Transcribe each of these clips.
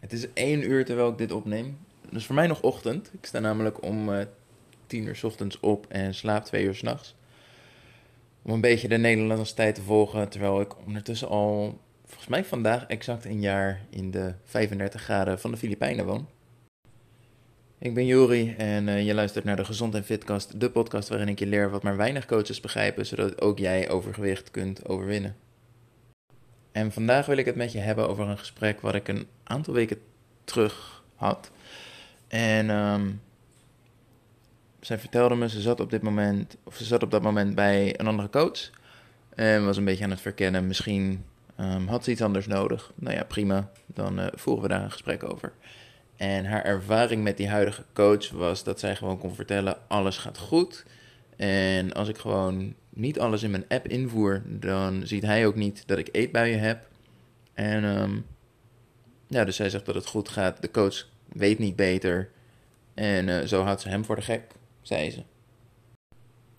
Het is één uur terwijl ik dit opneem. Dus voor mij nog ochtend. Ik sta namelijk om uh, tien uur ochtends op en slaap twee uur s'nachts. Om een beetje de Nederlandse tijd te volgen. Terwijl ik ondertussen al, volgens mij vandaag exact een jaar in de 35 graden van de Filipijnen woon. Ik ben Jori en uh, je luistert naar de Gezond en Fitcast, de podcast waarin ik je leer wat maar weinig coaches begrijpen, zodat ook jij overgewicht kunt overwinnen. En vandaag wil ik het met je hebben over een gesprek wat ik een aantal weken terug had. En um, zij vertelde me, ze zat op dit moment, of ze zat op dat moment bij een andere coach. En was een beetje aan het verkennen, misschien um, had ze iets anders nodig. Nou ja, prima, dan uh, voeren we daar een gesprek over. En haar ervaring met die huidige coach was dat zij gewoon kon vertellen: alles gaat goed. En als ik gewoon niet alles in mijn app invoer, dan ziet hij ook niet dat ik eetbuien heb. En um, ja, dus zij zegt dat het goed gaat. De coach weet niet beter. En uh, zo houdt ze hem voor de gek, zei ze.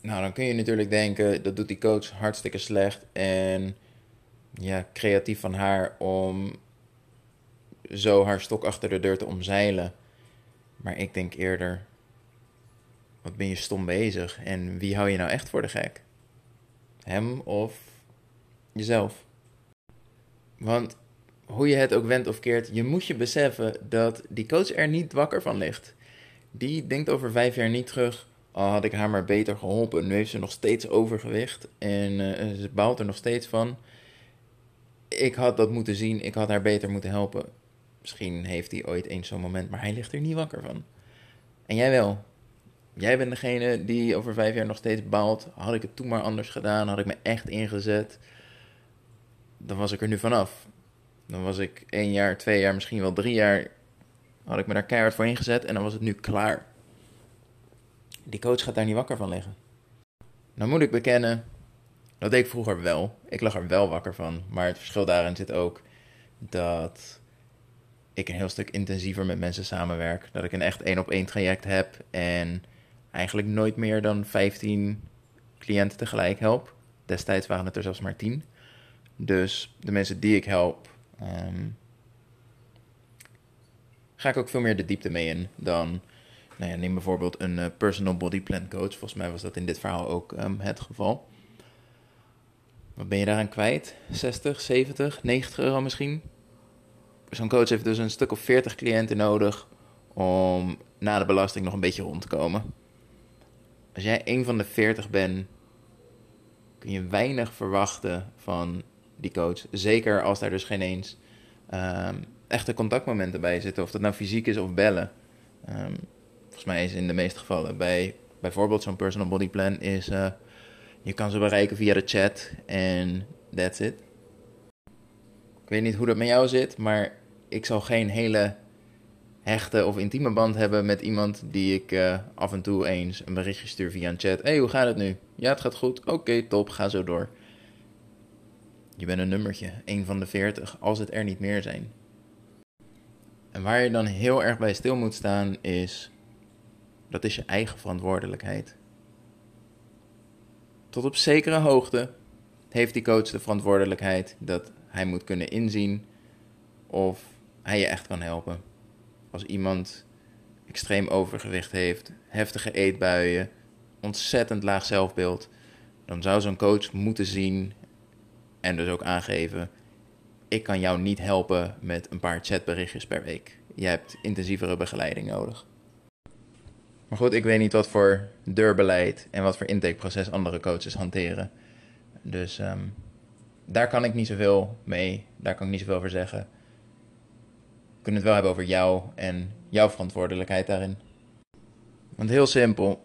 Nou, dan kun je natuurlijk denken, dat doet die coach hartstikke slecht. En ja, creatief van haar om zo haar stok achter de deur te omzeilen. Maar ik denk eerder, wat ben je stom bezig? En wie hou je nou echt voor de gek? Hem of jezelf? Want hoe je het ook wendt of keert, je moet je beseffen dat die coach er niet wakker van ligt. Die denkt over vijf jaar niet terug. Al had ik haar maar beter geholpen. Nu heeft ze nog steeds overgewicht. En uh, ze baalt er nog steeds van. Ik had dat moeten zien. Ik had haar beter moeten helpen. Misschien heeft hij ooit eens zo'n moment, maar hij ligt er niet wakker van. En jij wel. Jij bent degene die over vijf jaar nog steeds baalt. Had ik het toen maar anders gedaan, had ik me echt ingezet, dan was ik er nu vanaf. Dan was ik één jaar, twee jaar, misschien wel drie jaar, had ik me daar keihard voor ingezet en dan was het nu klaar. Die coach gaat daar niet wakker van liggen. Nou moet ik bekennen, dat deed ik vroeger wel. Ik lag er wel wakker van, maar het verschil daarin zit ook dat ik een heel stuk intensiever met mensen samenwerk. Dat ik een echt één op één traject heb en eigenlijk nooit meer dan 15 cliënten tegelijk help. Destijds waren het er zelfs maar 10. Dus de mensen die ik help, um, ga ik ook veel meer de diepte mee in dan. Nou ja, neem bijvoorbeeld een uh, personal body plan coach. Volgens mij was dat in dit verhaal ook um, het geval. Wat ben je daaraan kwijt? 60, 70, 90 euro misschien? zo'n coach heeft dus een stuk of 40 cliënten nodig om na de belasting nog een beetje rond te komen. Als jij een van de 40 bent, kun je weinig verwachten van die coach. Zeker als daar dus geen eens um, echte contactmomenten bij zitten. Of dat nou fysiek is of bellen. Um, volgens mij is in de meeste gevallen bij bijvoorbeeld zo'n personal body plan is... Uh, je kan ze bereiken via de chat en that's it. Ik weet niet hoe dat met jou zit, maar ik zal geen hele hechte of intieme band hebben met iemand die ik uh, af en toe eens een berichtje stuur via een chat. hey, hoe gaat het nu? Ja, het gaat goed. Oké, top, ga zo door. Je bent een nummertje, een van de veertig, als het er niet meer zijn. En waar je dan heel erg bij stil moet staan is, dat is je eigen verantwoordelijkheid. Tot op zekere hoogte heeft die coach de verantwoordelijkheid dat hij moet kunnen inzien of hij je echt kan helpen. Als iemand extreem overgewicht heeft, heftige eetbuien, ontzettend laag zelfbeeld, dan zou zo'n coach moeten zien en dus ook aangeven: ik kan jou niet helpen met een paar chatberichtjes per week. Je hebt intensievere begeleiding nodig. Maar goed, ik weet niet wat voor deurbeleid en wat voor intakeproces andere coaches hanteren. Dus um, daar kan ik niet zoveel mee, daar kan ik niet zoveel over zeggen. Kunnen het wel hebben over jou en jouw verantwoordelijkheid daarin. Want heel simpel,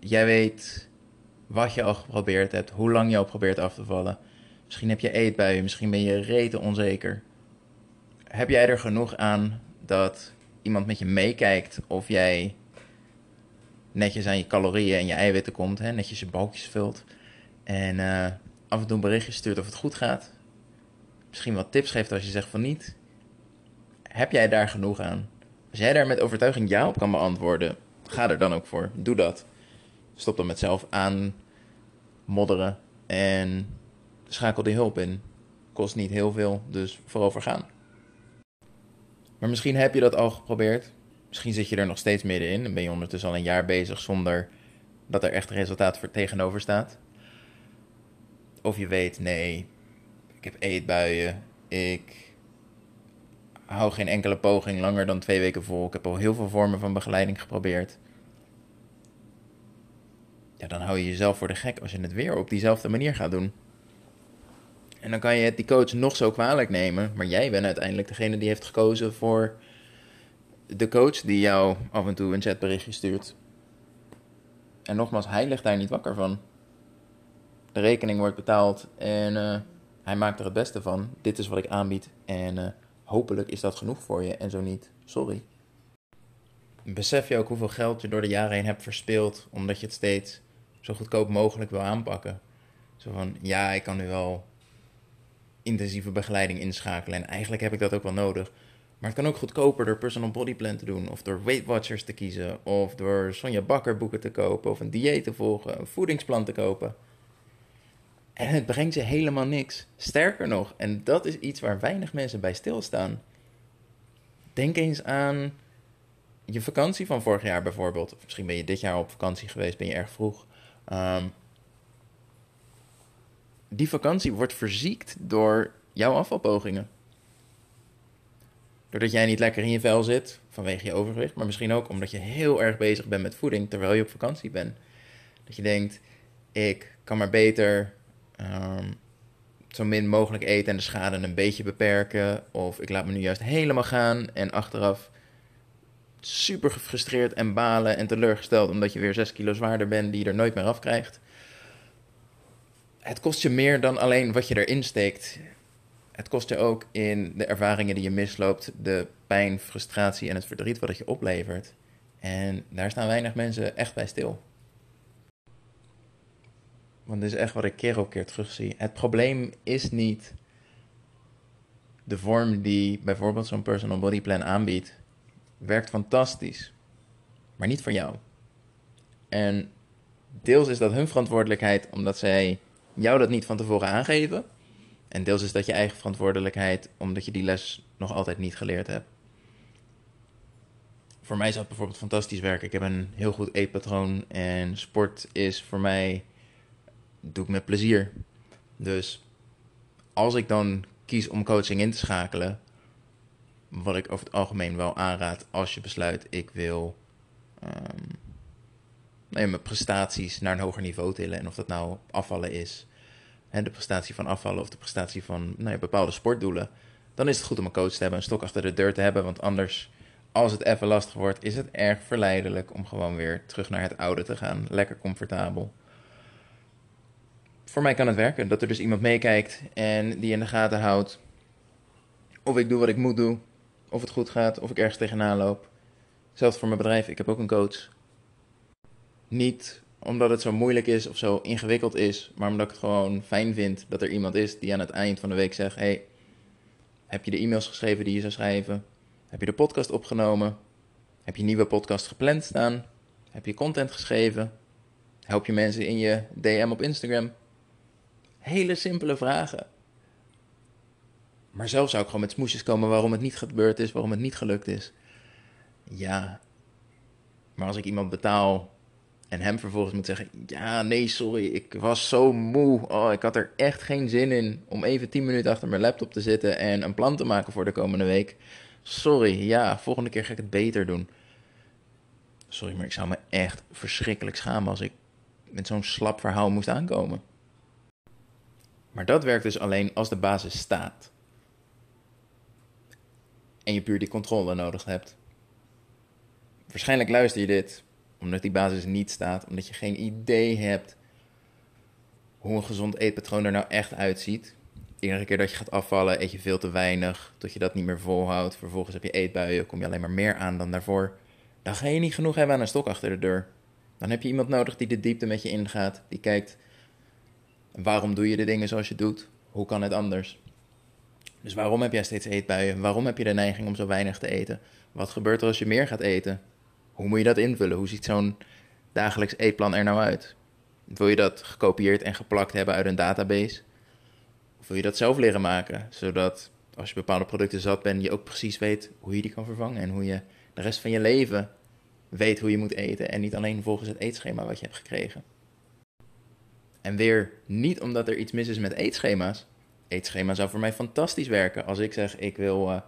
jij weet wat je al geprobeerd hebt, hoe lang je al probeert af te vallen. Misschien heb je eetbuien, misschien ben je rete onzeker. Heb jij er genoeg aan dat iemand met je meekijkt of jij netjes aan je calorieën en je eiwitten komt, hè, netjes je balkjes vult en uh, af en toe een berichtje stuurt of het goed gaat. Misschien wat tips geeft als je zegt van niet. Heb jij daar genoeg aan? Als jij daar met overtuiging ja op kan beantwoorden, ga er dan ook voor. Doe dat. Stop dan met zelf aan modderen en schakel die hulp in. Kost niet heel veel, dus voorover gaan. Maar misschien heb je dat al geprobeerd. Misschien zit je er nog steeds middenin en ben je ondertussen al een jaar bezig zonder dat er echt resultaat voor tegenover staat. Of je weet, nee, ik heb eetbuien, ik hou geen enkele poging langer dan twee weken vol. Ik heb al heel veel vormen van begeleiding geprobeerd. Ja, dan hou je jezelf voor de gek als je het weer op diezelfde manier gaat doen. En dan kan je het die coach nog zo kwalijk nemen, maar jij bent uiteindelijk degene die heeft gekozen voor de coach die jou af en toe een chatberichtje stuurt. En nogmaals, hij ligt daar niet wakker van. De rekening wordt betaald en uh, hij maakt er het beste van. Dit is wat ik aanbied en uh, hopelijk is dat genoeg voor je en zo niet, sorry. Besef je ook hoeveel geld je door de jaren heen hebt verspeeld omdat je het steeds zo goedkoop mogelijk wil aanpakken? Zo van, ja, ik kan nu wel intensieve begeleiding inschakelen en eigenlijk heb ik dat ook wel nodig. Maar het kan ook goedkoper door personal body plan te doen, of door Weight Watchers te kiezen, of door Sonja Bakker boeken te kopen, of een dieet te volgen, een voedingsplan te kopen. En het brengt je helemaal niks. Sterker nog, en dat is iets waar weinig mensen bij stilstaan. Denk eens aan je vakantie van vorig jaar bijvoorbeeld. Of misschien ben je dit jaar op vakantie geweest, ben je erg vroeg. Um, die vakantie wordt verziekt door jouw afvalpogingen. Doordat jij niet lekker in je vel zit vanwege je overgewicht, maar misschien ook omdat je heel erg bezig bent met voeding terwijl je op vakantie bent. Dat je denkt, ik kan maar beter um, zo min mogelijk eten en de schade een beetje beperken. Of ik laat me nu juist helemaal gaan en achteraf super gefrustreerd en balen en teleurgesteld omdat je weer 6 kilo zwaarder bent die je er nooit meer af krijgt. Het kost je meer dan alleen wat je erin steekt. Het kost je ook in de ervaringen die je misloopt, de pijn, frustratie en het verdriet wat het je oplevert. En daar staan weinig mensen echt bij stil. Want dit is echt wat ik keer op keer terugzie. Het probleem is niet de vorm die bijvoorbeeld zo'n personal body plan aanbiedt. Werkt fantastisch, maar niet voor jou. En deels is dat hun verantwoordelijkheid omdat zij jou dat niet van tevoren aangeven. En deels is dat je eigen verantwoordelijkheid omdat je die les nog altijd niet geleerd hebt. Voor mij zou het bijvoorbeeld fantastisch werken. Ik heb een heel goed eetpatroon en sport is voor mij doe ik met plezier. Dus als ik dan kies om coaching in te schakelen, wat ik over het algemeen wel aanraad als je besluit ik wil um, mijn prestaties naar een hoger niveau tillen. En of dat nou afvallen is, hè, de prestatie van afvallen of de prestatie van nou ja, bepaalde sportdoelen. Dan is het goed om een coach te hebben, een stok achter de deur te hebben. Want anders, als het even lastig wordt, is het erg verleidelijk om gewoon weer terug naar het oude te gaan. Lekker comfortabel voor mij kan het werken. Dat er dus iemand meekijkt en die in de gaten houdt. Of ik doe wat ik moet doen. Of het goed gaat. Of ik ergens tegenaan loop. Zelfs voor mijn bedrijf. Ik heb ook een coach. Niet omdat het zo moeilijk is of zo ingewikkeld is. Maar omdat ik het gewoon fijn vind dat er iemand is die aan het eind van de week zegt: Hey, heb je de e-mails geschreven die je zou schrijven? Heb je de podcast opgenomen? Heb je nieuwe podcast gepland staan? Heb je content geschreven? Help je mensen in je DM op Instagram? Hele simpele vragen. Maar zelf zou ik gewoon met smoesjes komen waarom het niet gebeurd is, waarom het niet gelukt is. Ja. Maar als ik iemand betaal en hem vervolgens moet zeggen: Ja, nee, sorry, ik was zo moe. Oh, ik had er echt geen zin in om even 10 minuten achter mijn laptop te zitten en een plan te maken voor de komende week. Sorry, ja, volgende keer ga ik het beter doen. Sorry, maar ik zou me echt verschrikkelijk schamen als ik met zo'n slap verhaal moest aankomen. Maar dat werkt dus alleen als de basis staat. En je puur die controle nodig hebt. Waarschijnlijk luister je dit omdat die basis niet staat, omdat je geen idee hebt hoe een gezond eetpatroon er nou echt uitziet. Iedere keer dat je gaat afvallen, eet je veel te weinig, tot je dat niet meer volhoudt. Vervolgens heb je eetbuien, kom je alleen maar meer aan dan daarvoor. Dan ga je niet genoeg hebben aan een stok achter de deur. Dan heb je iemand nodig die de diepte met je ingaat, die kijkt Waarom doe je de dingen zoals je doet? Hoe kan het anders? Dus waarom heb jij steeds eetbuien? Waarom heb je de neiging om zo weinig te eten? Wat gebeurt er als je meer gaat eten? Hoe moet je dat invullen? Hoe ziet zo'n dagelijks eetplan er nou uit? Wil je dat gekopieerd en geplakt hebben uit een database? Of wil je dat zelf leren maken, zodat als je bepaalde producten zat bent, je ook precies weet hoe je die kan vervangen. En hoe je de rest van je leven weet hoe je moet eten. En niet alleen volgens het eetschema wat je hebt gekregen. En weer niet omdat er iets mis is met eetschema's. Eetschema zou voor mij fantastisch werken. Als ik zeg, ik wil uh,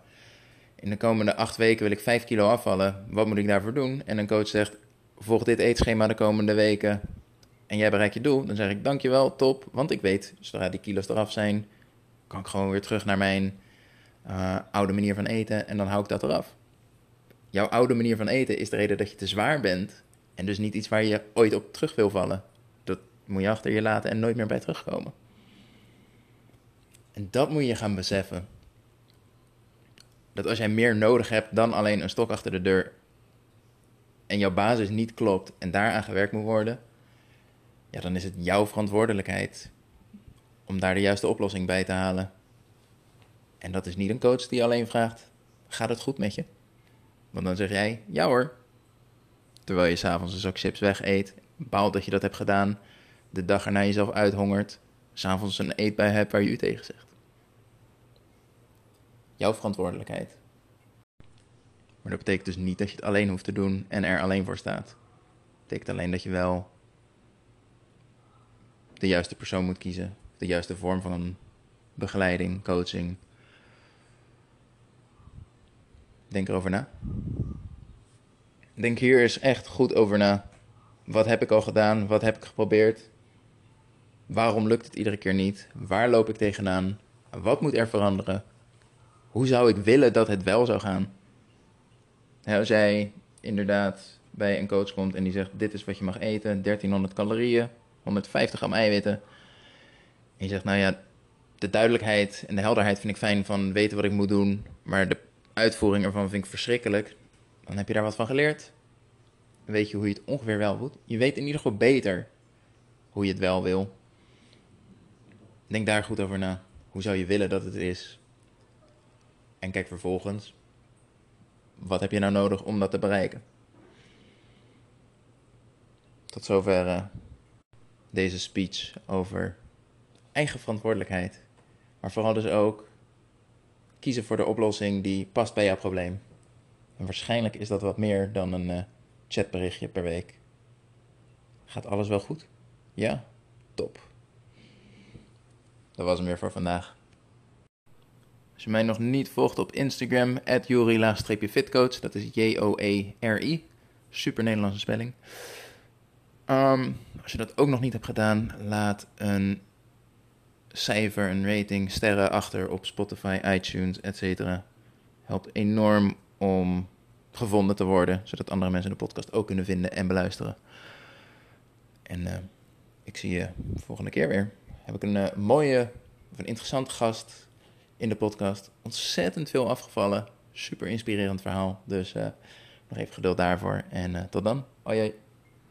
in de komende acht weken wil ik vijf kilo afvallen. Wat moet ik daarvoor doen? En een coach zegt, volg dit eetschema de komende weken. En jij bereikt je doel. Dan zeg ik, dankjewel, top. Want ik weet, zodra die kilo's eraf zijn, kan ik gewoon weer terug naar mijn uh, oude manier van eten. En dan hou ik dat eraf. Jouw oude manier van eten is de reden dat je te zwaar bent. En dus niet iets waar je ooit op terug wil vallen moet je achter je laten en nooit meer bij terugkomen. En dat moet je gaan beseffen. Dat als jij meer nodig hebt dan alleen een stok achter de deur en jouw basis niet klopt en daaraan gewerkt moet worden, ja, dan is het jouw verantwoordelijkheid om daar de juiste oplossing bij te halen. En dat is niet een coach die alleen vraagt: gaat het goed met je? Want dan zeg jij: ja hoor. Terwijl je s'avonds een zak chips weg eet, baalt dat je dat hebt gedaan de dag erna jezelf uithongert, s'avonds een eetbui hebt waar je u tegen zegt. Jouw verantwoordelijkheid. Maar dat betekent dus niet dat je het alleen hoeft te doen en er alleen voor staat. Dat betekent alleen dat je wel de juiste persoon moet kiezen, de juiste vorm van begeleiding, coaching. Denk erover na. Denk hier eens echt goed over na. Wat heb ik al gedaan? Wat heb ik geprobeerd? Waarom lukt het iedere keer niet? Waar loop ik tegenaan? Wat moet er veranderen? Hoe zou ik willen dat het wel zou gaan? als jij inderdaad bij een coach komt en die zegt: Dit is wat je mag eten, 1300 calorieën, 150 gram eiwitten. En je zegt: Nou ja, de duidelijkheid en de helderheid vind ik fijn van weten wat ik moet doen, maar de uitvoering ervan vind ik verschrikkelijk. Dan heb je daar wat van geleerd. weet je hoe je het ongeveer wel doet. Je weet in ieder geval beter hoe je het wel wil. Denk daar goed over na. Hoe zou je willen dat het is? En kijk vervolgens, wat heb je nou nodig om dat te bereiken? Tot zover uh, deze speech over eigen verantwoordelijkheid. Maar vooral dus ook kiezen voor de oplossing die past bij jouw probleem. En waarschijnlijk is dat wat meer dan een uh, chatberichtje per week. Gaat alles wel goed? Ja? Top. Dat was hem weer voor vandaag. Als je mij nog niet volgt op Instagram, at fitcoach dat is J-O-E-R-I. Super Nederlandse spelling. Um, als je dat ook nog niet hebt gedaan, laat een cijfer, een rating, sterren achter op Spotify, iTunes, etc. Helpt enorm om gevonden te worden, zodat andere mensen de podcast ook kunnen vinden en beluisteren. En uh, ik zie je volgende keer weer heb ik een uh, mooie, of een interessante gast in de podcast. Ontzettend veel afgevallen. Super inspirerend verhaal. Dus uh, nog even geduld daarvoor. En uh, tot dan. Hoi.